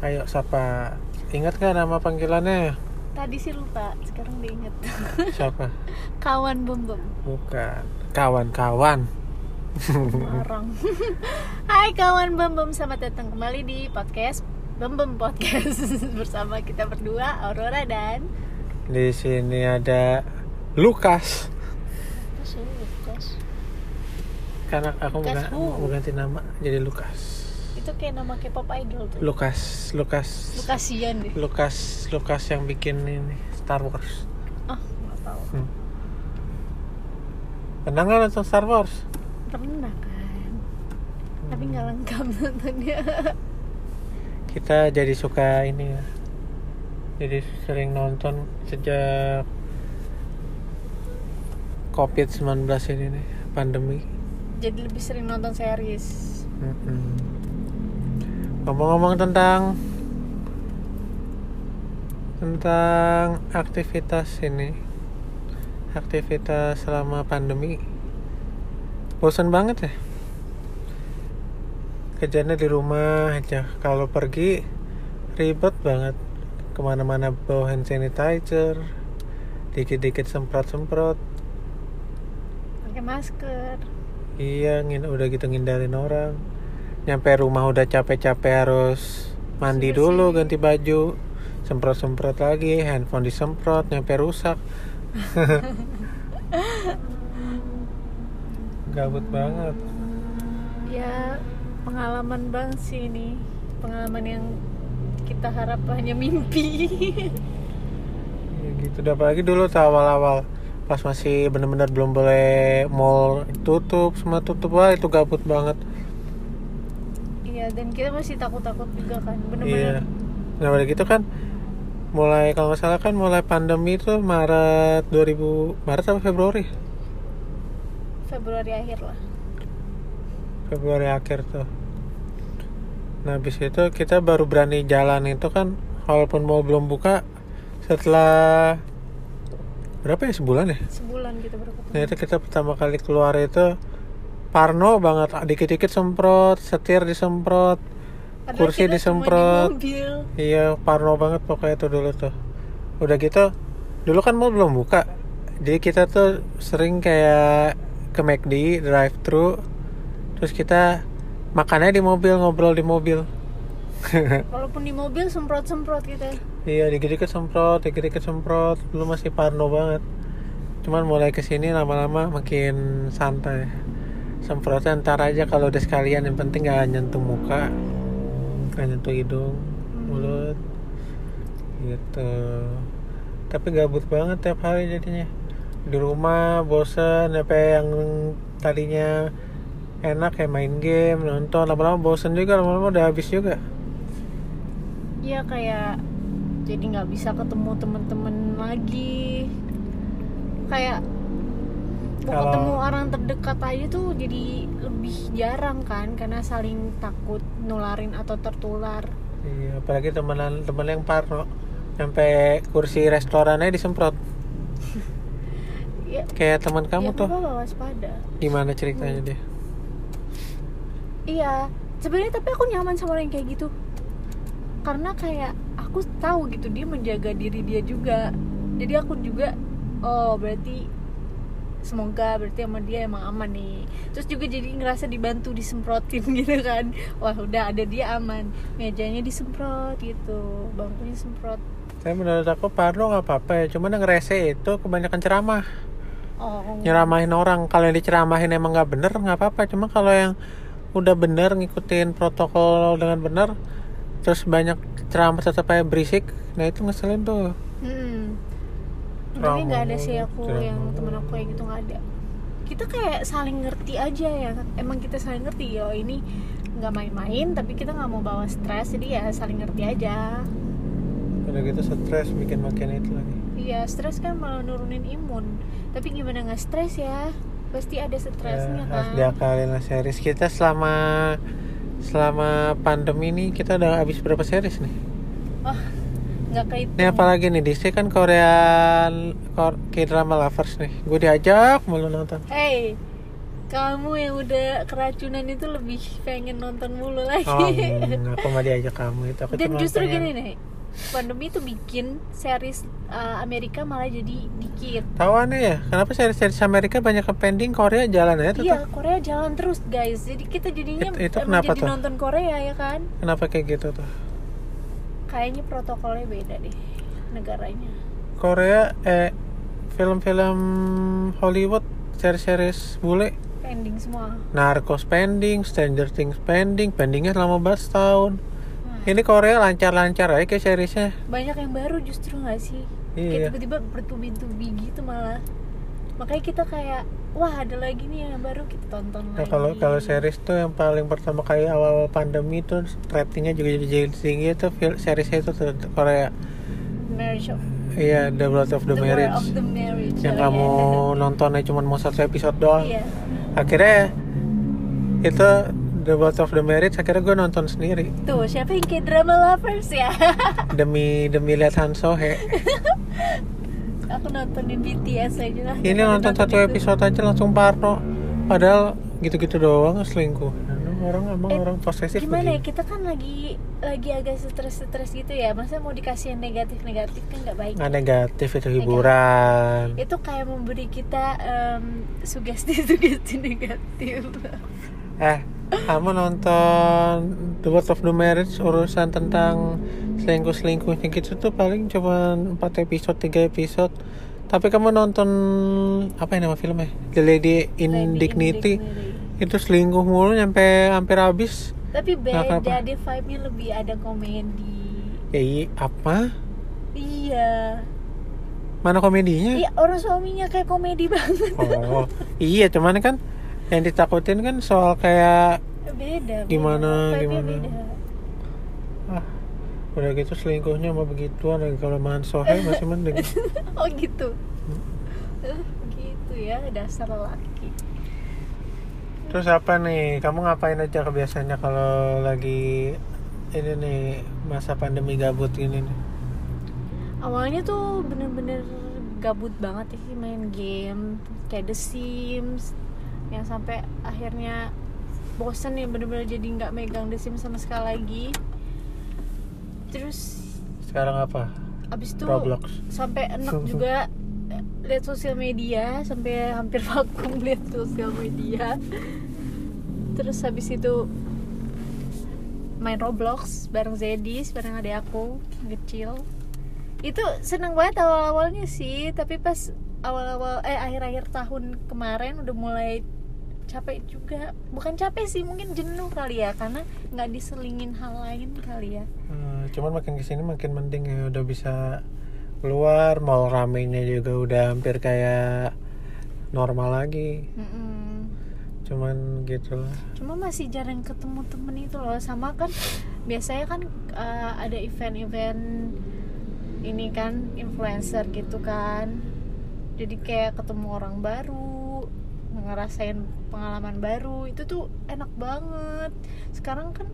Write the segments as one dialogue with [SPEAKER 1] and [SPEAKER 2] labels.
[SPEAKER 1] Ayo sapa. Ingat gak nama panggilannya?
[SPEAKER 2] Tadi sih lupa, sekarang diinget.
[SPEAKER 1] Siapa?
[SPEAKER 2] Kawan bem bem.
[SPEAKER 1] Bukan. Kawan-kawan.
[SPEAKER 2] Orang. Hai kawan bem bem, selamat datang kembali di podcast Bem Bem Podcast bersama kita berdua Aurora dan
[SPEAKER 1] Di sini ada Lukas.
[SPEAKER 2] Lukas?
[SPEAKER 1] Karena aku
[SPEAKER 2] Lukas
[SPEAKER 1] mau ganti nama jadi Lukas.
[SPEAKER 2] Itu kayak nama K-pop idol tuh.
[SPEAKER 1] Lukas, Lukas.
[SPEAKER 2] Lukasian deh.
[SPEAKER 1] Lukas, Lukas yang bikin ini Star Wars.
[SPEAKER 2] Ah, nggak tahu.
[SPEAKER 1] Hmm. Pernah nggak nonton Star Wars?
[SPEAKER 2] Pernah kan? Tapi nggak lengkap nontonnya.
[SPEAKER 1] Kita jadi suka ini ya. Jadi sering nonton sejak COVID-19 ini nih, pandemi.
[SPEAKER 2] Jadi lebih sering nonton series.
[SPEAKER 1] Mm-mm. Ngomong-ngomong tentang tentang aktivitas ini, aktivitas selama pandemi, bosan banget ya. Kerjanya di rumah aja. Kalau pergi ribet banget. Ke mana-mana bawa hand sanitizer, dikit-dikit semprot-semprot.
[SPEAKER 2] Pakai masker.
[SPEAKER 1] Iya, ngin udah gitu ngindarin orang. Nyampe rumah udah capek-capek harus mandi dulu, ganti baju, semprot-semprot lagi, handphone disemprot, nyampe rusak. Gabut banget.
[SPEAKER 2] Ya pengalaman banget sih ini. Pengalaman yang kita harap hanya mimpi.
[SPEAKER 1] Ya gitu. Udah apalagi dulu tuh awal-awal pas masih bener-bener belum boleh mall tutup, semua tutup wah itu gabut banget.
[SPEAKER 2] Iya dan kita masih takut-takut juga kan.
[SPEAKER 1] Iya.
[SPEAKER 2] Bener-bener.
[SPEAKER 1] Nah, udah gitu kan mulai kalau nggak salah kan mulai pandemi itu Maret 2000 Maret apa Februari?
[SPEAKER 2] Februari akhir lah.
[SPEAKER 1] Februari akhir tuh. Nah, habis itu kita baru berani jalan itu kan walaupun mau belum buka setelah berapa ya sebulan ya?
[SPEAKER 2] Sebulan kita baru ketemu.
[SPEAKER 1] Nah, itu kita pertama kali keluar itu Parno banget, dikit-dikit semprot, setir disemprot,
[SPEAKER 2] Padahal
[SPEAKER 1] kursi disemprot.
[SPEAKER 2] Di mobil.
[SPEAKER 1] Iya, parno banget pokoknya itu dulu tuh. Udah gitu, dulu kan mall belum buka. Jadi kita tuh sering kayak ke McD, drive thru Terus kita makannya di mobil, ngobrol di mobil.
[SPEAKER 2] Walaupun di mobil semprot-semprot kita.
[SPEAKER 1] iya, dikit-dikit semprot, dikit-dikit semprot. Dulu masih parno banget. Cuman mulai ke sini lama-lama makin santai. Semprotnya ntar aja kalau udah sekalian yang penting gak nyentuh muka, gak nyentuh hidung, mulut, gitu. Tapi gabut banget tiap hari jadinya. Di rumah bosen, apa yang tadinya enak kayak main game, nonton, lama-lama bosen juga, lama-lama udah habis juga.
[SPEAKER 2] Iya kayak jadi nggak bisa ketemu teman-teman lagi. Kayak mau
[SPEAKER 1] Kalau-
[SPEAKER 2] ketemu orang terdekat aja tuh jadi lebih jarang kan karena saling takut nularin atau tertular.
[SPEAKER 1] Iya, apalagi temenan temen yang parno, sampai kursi restorannya disemprot.
[SPEAKER 2] Ya,
[SPEAKER 1] Kayak teman kamu
[SPEAKER 2] ya
[SPEAKER 1] tuh,
[SPEAKER 2] waspada.
[SPEAKER 1] gimana ceritanya dia?
[SPEAKER 2] Iya, sebenarnya tapi aku nyaman sama orang yang kayak gitu. Karena kayak aku tahu gitu dia menjaga diri dia juga. Jadi aku juga oh berarti semoga berarti sama dia emang aman nih. Terus juga jadi ngerasa dibantu disemprotin gitu kan. Wah, udah ada dia aman. Mejanya disemprot gitu, bangkunya semprot.
[SPEAKER 1] Saya menurut aku parno nggak apa-apa ya, cuman yang rese itu kebanyakan ceramah,
[SPEAKER 2] Oh.
[SPEAKER 1] nyeramahin orang. Kalau yang diceramahin emang nggak bener nggak apa-apa, cuma kalau yang udah bener ngikutin protokol dengan bener, terus banyak ceramah tetap kayak berisik, nah itu ngeselin tuh.
[SPEAKER 2] Hmm. Tapi
[SPEAKER 1] Ceramah
[SPEAKER 2] nggak ada sih aku
[SPEAKER 1] ceramah
[SPEAKER 2] yang temen aku kayak gitu nggak ada. Kita kayak saling ngerti aja ya. Emang kita saling ngerti ya. Ini nggak main-main, tapi kita nggak mau bawa stres, jadi ya saling ngerti aja.
[SPEAKER 1] Udah gitu stres bikin makin itu lagi.
[SPEAKER 2] Iya, stres kan malah nurunin imun. Tapi gimana nggak stres ya? Pasti ada stresnya
[SPEAKER 1] Ya, harus
[SPEAKER 2] kan.
[SPEAKER 1] diakalin lah series kita selama selama pandemi ini kita udah habis berapa series nih?
[SPEAKER 2] Wah, nggak kehitung.
[SPEAKER 1] Ini apalagi nih DC kan Korean Kor K-drama lovers nih. Gue diajak mulu nonton.
[SPEAKER 2] Hey, kamu yang udah keracunan itu lebih pengen nonton mulu lagi
[SPEAKER 1] oh enggak, aku mah diajak kamu itu aku
[SPEAKER 2] dan justru
[SPEAKER 1] pengen-
[SPEAKER 2] gini nih pandemi itu bikin series uh, Amerika malah jadi dikit
[SPEAKER 1] tahu aneh ya kenapa series-series Amerika banyak ke pending Korea jalan ya tetap
[SPEAKER 2] Iya, Korea jalan terus guys. Jadi kita jadinya
[SPEAKER 1] Itu- itu kenapa
[SPEAKER 2] jadi
[SPEAKER 1] tuh?
[SPEAKER 2] nonton Korea ya kan?
[SPEAKER 1] kenapa kayak gitu tuh
[SPEAKER 2] Kayaknya protokolnya beda deh negaranya.
[SPEAKER 1] Korea eh film-film Hollywood series-series bule
[SPEAKER 2] Pending semua.
[SPEAKER 1] Narcos pending, Stranger Things pending, pendingnya selama 14 tahun.
[SPEAKER 2] Nah,
[SPEAKER 1] Ini Korea lancar-lancar aja kayak seriesnya.
[SPEAKER 2] banyak yang baru justru nggak sih? Kayak
[SPEAKER 1] Iya.
[SPEAKER 2] tiba-tiba bertubi-tubi gitu malah. Makanya kita kayak wah ada lagi nih yang baru kita tonton
[SPEAKER 1] Nah
[SPEAKER 2] lagi.
[SPEAKER 1] kalau kalau series tuh yang paling pertama kali awal pandemi tuh ratingnya juga jadi jadi tinggi itu seriesnya itu tuh Korea.
[SPEAKER 2] Marriage of
[SPEAKER 1] Iya, The Blood of the,
[SPEAKER 2] War
[SPEAKER 1] Marriage.
[SPEAKER 2] of the Marriage.
[SPEAKER 1] Yang
[SPEAKER 2] Oh,
[SPEAKER 1] kamu
[SPEAKER 2] iya.
[SPEAKER 1] nontonnya cuma mau satu episode doang.
[SPEAKER 2] Iya.
[SPEAKER 1] Akhirnya itu The Blood of the Marriage akhirnya gue nonton sendiri
[SPEAKER 2] Tuh, siapa yang kayak drama lovers ya?
[SPEAKER 1] demi demi lihat Han Sohye.
[SPEAKER 2] Aku nontonin BTS aja lah.
[SPEAKER 1] Ini nonton satu
[SPEAKER 2] itu.
[SPEAKER 1] episode aja langsung parno. Padahal gitu-gitu doang selingkuh. Orang emang
[SPEAKER 2] Eh,
[SPEAKER 1] orang posesif
[SPEAKER 2] gimana ya kita kan lagi lagi agak stres-stres gitu ya masa mau dikasih yang negatif-negatif kan nggak baik
[SPEAKER 1] Nggak negatif itu hiburan.
[SPEAKER 2] itu kayak memberi kita em, sugesti-sugesti negatif
[SPEAKER 1] Eh, kamu nonton The World of the Marriage urusan tentang selingkuh-selingkuhnya gitu tuh paling cuma 4 episode, 3 episode. Tapi kamu nonton apa yang nama filmnya? The Lady in
[SPEAKER 2] Lady in
[SPEAKER 1] Dignity.
[SPEAKER 2] Dignity.
[SPEAKER 1] Itu selingkuh mulu nyampe hampir habis.
[SPEAKER 2] tapi beda
[SPEAKER 1] apa-apa.
[SPEAKER 2] deh vibe-nya lebih ada komedi
[SPEAKER 1] iya, apa?
[SPEAKER 2] iya
[SPEAKER 1] Mana komedinya?
[SPEAKER 2] iya orang suaminya kayak komedi banget
[SPEAKER 1] Oh, iya cuman kan yang ditakutin kan soal kayak
[SPEAKER 2] beda beda.
[SPEAKER 1] Gimana,
[SPEAKER 2] Vibe-nya
[SPEAKER 1] gimana?
[SPEAKER 2] beda.
[SPEAKER 1] ah udah gitu selingkuhnya sama begituan lagi kalau sohe masih mending
[SPEAKER 2] oh gitu Eh, gitu ya dasar laki
[SPEAKER 1] terus apa nih kamu ngapain aja kebiasaannya kalau lagi ini nih masa pandemi gabut gini nih
[SPEAKER 2] awalnya tuh bener-bener gabut banget ya sih main game kayak The Sims yang sampai akhirnya bosen ya bener-bener jadi nggak megang The Sims sama sekali lagi. Terus
[SPEAKER 1] sekarang apa?
[SPEAKER 2] abis itu
[SPEAKER 1] Roblox.
[SPEAKER 2] sampai enak juga lihat sosial media sampai hampir vakum lihat sosial media. Terus habis itu main Roblox bareng Zedis bareng adik aku kecil. Itu seneng banget awal-awalnya sih tapi pas awal-awal eh akhir-akhir tahun kemarin udah mulai capek juga. Bukan capek sih mungkin jenuh kali ya karena nggak diselingin hal lain kali ya.
[SPEAKER 1] Hmm, cuman makin ke sini makin mending ya udah bisa keluar mall ramenya juga udah hampir kayak normal lagi.
[SPEAKER 2] Mm-mm.
[SPEAKER 1] cuman gitu lah.
[SPEAKER 2] Cuma masih jarang ketemu temen itu loh sama kan biasanya kan uh, ada event-event ini kan influencer gitu kan. Jadi kayak ketemu orang baru ngerasain pengalaman baru itu tuh enak banget. Sekarang kan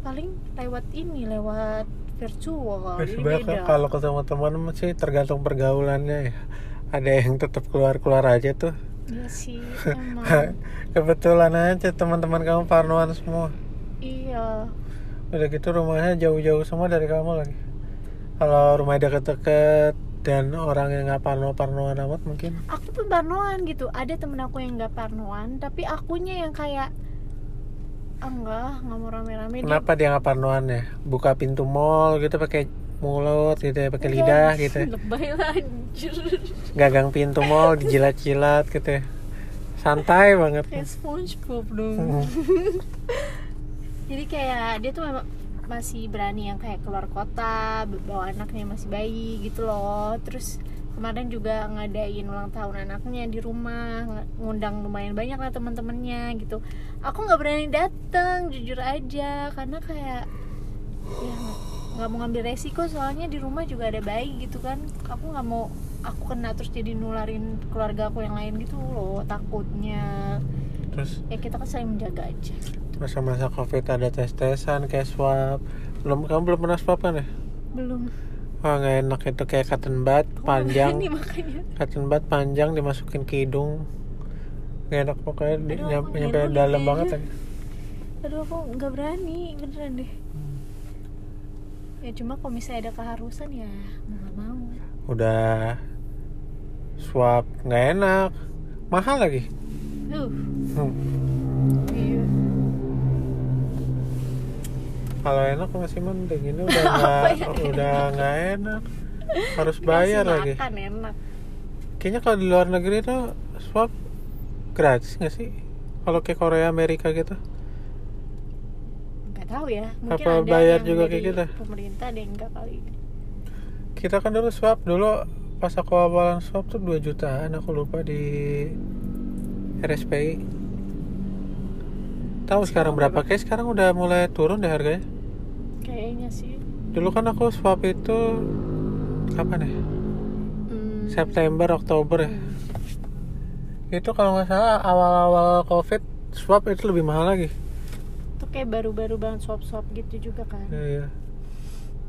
[SPEAKER 2] paling lewat ini lewat virtual jadi
[SPEAKER 1] sebenarnya
[SPEAKER 2] beda.
[SPEAKER 1] kalau ketemu teman sih tergantung pergaulannya ya. Ada yang tetap keluar keluar aja tuh.
[SPEAKER 2] Iya sih emang.
[SPEAKER 1] Kebetulan aja teman-teman kamu parnoan semua.
[SPEAKER 2] Iya.
[SPEAKER 1] Udah gitu rumahnya jauh-jauh semua dari kamu lagi. Kalau rumahnya deket-deket dan orang yang nggak parno-parnoan amat mungkin?
[SPEAKER 2] Aku tuh parnoan gitu. Ada temen aku yang nggak parnoan tapi akunya yang kayak ah, enggak nggak mau rame-rame
[SPEAKER 1] kenapa dia nggak parnoan ya? Buka pintu mall gitu pakai mulut gitu ya pakai lidah gitu ya.
[SPEAKER 2] lebay lah anjir.
[SPEAKER 1] Gagang pintu mall dijilat-jilat gitu ya? Santai banget.
[SPEAKER 2] Kayak SpongeBob dong.
[SPEAKER 1] Hmm.
[SPEAKER 2] jadi kayak dia tuh memang masih berani yang kayak keluar kota bawa anaknya masih bayi gitu loh. Terus kemarin juga ngadain ulang tahun anaknya di rumah ng- ngundang lumayan banyak lah teman-temannya gitu. Aku nggak berani datang jujur aja karena kayak ya nggak mau ngambil resiko soalnya di rumah juga ada bayi gitu kan. Aku nggak mau aku kena terus jadi nularin keluarga aku yang lain gitu loh takutnya.
[SPEAKER 1] Terus?
[SPEAKER 2] Ya kita kan saling menjaga aja
[SPEAKER 1] masa-masa covid ada tes-tesan kayak swab belum kamu belum pernah swab kan ya
[SPEAKER 2] belum
[SPEAKER 1] wah nggak enak itu kayak cotton bud panjang
[SPEAKER 2] makanya
[SPEAKER 1] cotton bud panjang dimasukin ke hidung Gak enak pokoknya di,
[SPEAKER 2] Aduh,
[SPEAKER 1] nyampe, nyampe dalam
[SPEAKER 2] kayaknya.
[SPEAKER 1] banget lagi.
[SPEAKER 2] aduh aku nggak berani beneran deh
[SPEAKER 1] Hmm.
[SPEAKER 2] ya cuma kalau misalnya ada keharusan ya mau nggak mau
[SPEAKER 1] Udah swab nggak enak, mahal lagi.
[SPEAKER 2] uh
[SPEAKER 1] Hmm. Kalau enak masih mending ini udah nggak
[SPEAKER 2] ya?
[SPEAKER 1] udah nggak enak, harus bayar lagi.
[SPEAKER 2] makan enak
[SPEAKER 1] Kayaknya kalau di luar negeri tuh swab gratis nggak sih? Kalau ke Korea Amerika gitu?
[SPEAKER 2] nggak tahu ya mungkin
[SPEAKER 1] Apa
[SPEAKER 2] ada
[SPEAKER 1] bayar
[SPEAKER 2] yang
[SPEAKER 1] juga kayak gitu?
[SPEAKER 2] pemerintah ada yang enggak kali
[SPEAKER 1] Kita kan dulu swab dulu pas aku awalan swab tuh 2 jutaan aku lupa di RSPI. Tahu sekarang berapa? Kayak sekarang udah mulai turun deh harganya.
[SPEAKER 2] Kayaknya sih
[SPEAKER 1] Dulu kan aku swab itu kapan ya?
[SPEAKER 2] Hmm,
[SPEAKER 1] September, Oktober ya. Itu kalau nggak salah awal-awal COVID swab itu lebih mahal lagi.
[SPEAKER 2] itu kayak baru-baru banget swap-swap gitu juga kan
[SPEAKER 1] Iya.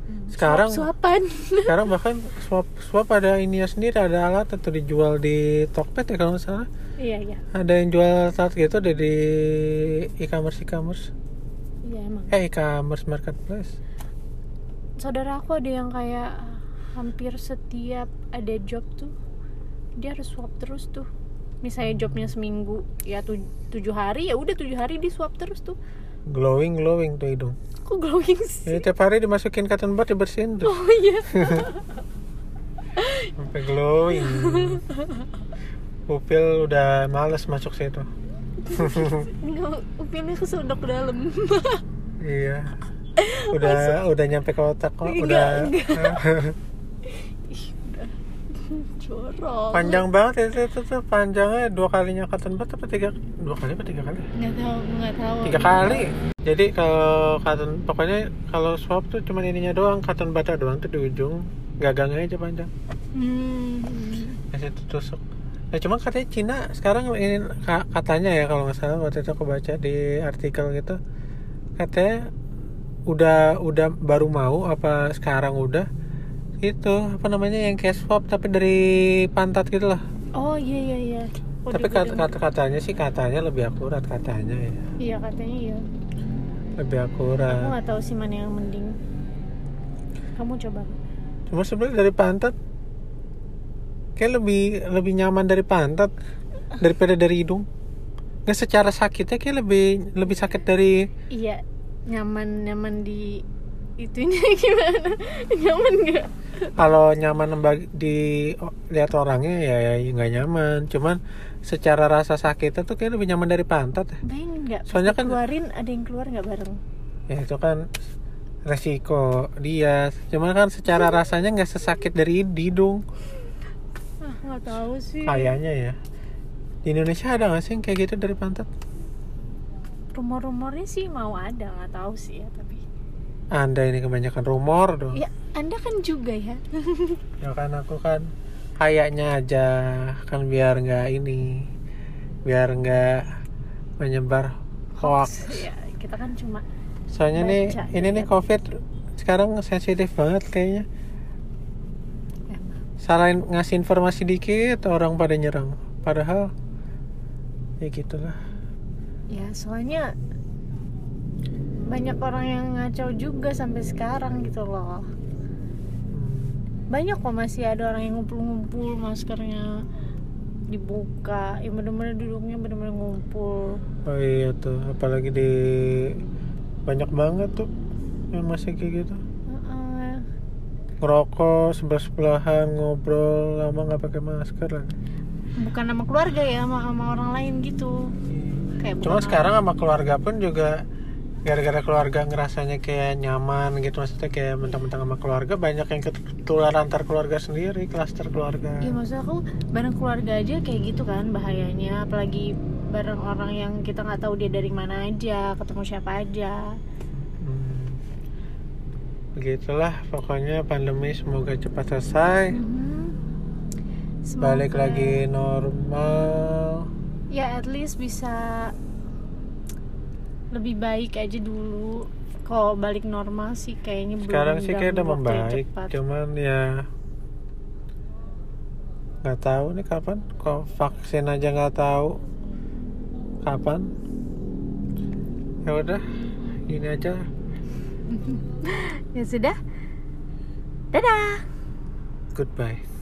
[SPEAKER 2] Hmm,
[SPEAKER 1] Sekarang-
[SPEAKER 2] swap-swapan
[SPEAKER 1] Sekarang bahkan swab swab ada ininya sendiri, ada alat atau dijual di Tokped ya kalau nggak salah.
[SPEAKER 2] iya iya
[SPEAKER 1] Ada yang jual saat gitu di e-commerce e-commerce.
[SPEAKER 2] Emang
[SPEAKER 1] Eh e-commerce marketplace.
[SPEAKER 2] saudara aku ada yang kayak hampir setiap ada job tuh dia harus swab terus tuh misalnya jobnya seminggu ya tu- tujuh hari ya udah tujuh hari di swab terus tuh
[SPEAKER 1] Glowing glowing tuh hidung.
[SPEAKER 2] kok glowing sih
[SPEAKER 1] Jadi tiap hari dimasukin cotton bud dibersihin tuh
[SPEAKER 2] oh iya
[SPEAKER 1] sampai glowing. Upil udah males masuk situ.
[SPEAKER 2] Upilnya kesudok ke dalam
[SPEAKER 1] Iya. Udah udah nyampe ke otak kok.
[SPEAKER 2] Enggak,
[SPEAKER 1] Udah
[SPEAKER 2] jorok
[SPEAKER 1] panjang banget itu, itu tuh panjangnya dua kalinya cotton bud apa tiga dua kali apa tiga kali?
[SPEAKER 2] nggak tahu nggak tahu
[SPEAKER 1] Tiga kali. Jadi kalau cotton pokoknya kalau swab tuh cuma ininya doang cotton bud doang tuh di ujung gagangnya aja panjang.
[SPEAKER 2] hmm.
[SPEAKER 1] Kasih tusuk. Nah cuma katanya Cina sekarang ini ka- katanya ya kalau nggak salah waktu itu aku baca di artikel gitu katanya udah udah baru mau apa sekarang udah? Itu apa namanya yang kayak swab tapi dari pantat gitu lah.
[SPEAKER 2] oh iya iya iya. Oh,
[SPEAKER 1] tapi kata, kata katanya sih katanya lebih akurat katanya ya.
[SPEAKER 2] Iya katanya iya.
[SPEAKER 1] Lebih
[SPEAKER 2] aku
[SPEAKER 1] akurat.
[SPEAKER 2] nggak tahu sih mana yang mending. Kamu coba.
[SPEAKER 1] Cuma sebenarnya dari pantat kayak lebih lebih nyaman dari pantat daripada dari hidung. Nggak secara sakitnya kayak lebih lebih sakit dari
[SPEAKER 2] iya nyaman nyaman di itunya gimana nyaman nggak
[SPEAKER 1] kalau nyaman di oh, lihat orangnya ya ya nggak nyaman. Cuman secara rasa sakitnya tuh kayak lebih nyaman dari pantat. ya.
[SPEAKER 2] bayangin nggak
[SPEAKER 1] Soalnya kan-
[SPEAKER 2] keluarin ada yang keluar nggak bareng
[SPEAKER 1] Ya itu kan resiko dia. Cuman kan secara rasanya nggak sesakit dari hidung.
[SPEAKER 2] ah nggak tahu sih
[SPEAKER 1] Kayaknya ya. Di Indonesia ada nggak sih yang kayak gitu dari pantat?
[SPEAKER 2] rumor-rumornya sih mau ada nggak tahu sih ya tapi
[SPEAKER 1] Anda ini kebanyakan rumor dong.
[SPEAKER 2] ya anda kan juga ya
[SPEAKER 1] Ya kan aku kan kayaknya aja kan biar nggak ini biar nggak menyebar hoax.
[SPEAKER 2] ya kita kan cuma
[SPEAKER 1] Soalnya nih
[SPEAKER 2] Baca,
[SPEAKER 1] ini nih
[SPEAKER 2] ya.
[SPEAKER 1] covid sekarang sensitif banget kayaknya.
[SPEAKER 2] emang
[SPEAKER 1] Salah ngasih informasi dikit orang pada nyerang. Padahal ya gitulah.
[SPEAKER 2] ya soalnya banyak orang yang ngacau juga sampai sekarang gitu loh banyak kok masih ada orang yang ngumpul-ngumpul maskernya dibuka yang bener-bener duduknya bener-bener ngumpul
[SPEAKER 1] Oh iya tuh, apalagi di banyak banget tuh yang masih kayak gitu.
[SPEAKER 2] Heeh.
[SPEAKER 1] Ngerokok sebelah sebelahan ngobrol lama nggak pakai masker lagi.
[SPEAKER 2] Bukan sama keluarga ya sama, sama orang lain gitu. Kayak
[SPEAKER 1] Cuma sekarang sama keluarga pun juga gara-gara keluarga ngerasanya kayak nyaman gitu maksudnya kayak mentang-mentang sama keluarga banyak yang ketularan antar keluarga sendiri klaster keluarga.
[SPEAKER 2] Iya maksud aku bareng keluarga aja kayak gitu kan bahayanya. Apalagi bareng orang yang kita nggak tahu dia dari mana aja ketemu siapa aja.
[SPEAKER 1] Hmm. begitulah pokoknya pandemi semoga cepat selesai.
[SPEAKER 2] Mhm.
[SPEAKER 1] balik
[SPEAKER 2] Semoga-
[SPEAKER 1] lagi normal.
[SPEAKER 2] Ya at least bisa lebih baik aja dulu. Kalau balik normal sih kayaknya belum
[SPEAKER 1] sekarang sih kayak udah membaik. cuman ya nggak tahu nih kapan. Kok vaksin aja nggak tahu kapan. Ya udah ini aja.
[SPEAKER 2] Ya sudah. Dadah.
[SPEAKER 1] Goodbye